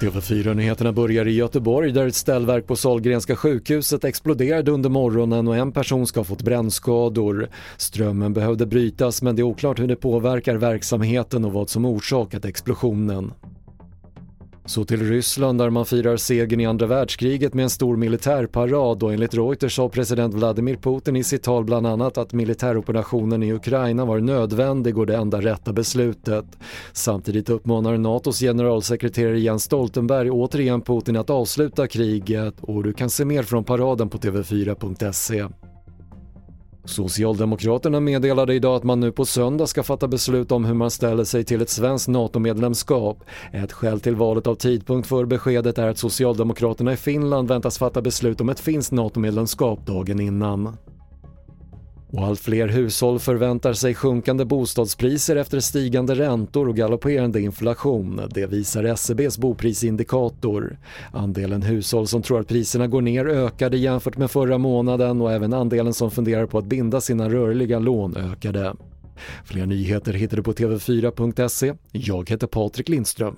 TV4-nyheterna börjar i Göteborg där ett ställverk på Sahlgrenska sjukhuset exploderade under morgonen och en person ska ha fått brännskador. Strömmen behövde brytas men det är oklart hur det påverkar verksamheten och vad som orsakat explosionen. Så till Ryssland där man firar segern i andra världskriget med en stor militärparad och enligt Reuters sa president Vladimir Putin i sitt tal bland annat att militäroperationen i Ukraina var nödvändig och det enda rätta beslutet. Samtidigt uppmanar NATOs generalsekreterare Jens Stoltenberg återigen Putin att avsluta kriget och du kan se mer från paraden på TV4.se. Socialdemokraterna meddelade idag att man nu på söndag ska fatta beslut om hur man ställer sig till ett svenskt NATO-medlemskap. Ett skäl till valet av tidpunkt för beskedet är att Socialdemokraterna i Finland väntas fatta beslut om ett finskt NATO-medlemskap dagen innan. Och allt fler hushåll förväntar sig sjunkande bostadspriser efter stigande räntor och galopperande inflation. Det visar SCBs boprisindikator. Andelen hushåll som tror att priserna går ner ökade jämfört med förra månaden och även andelen som funderar på att binda sina rörliga lån ökade. Fler nyheter hittar du på TV4.se. Jag heter Patrik Lindström.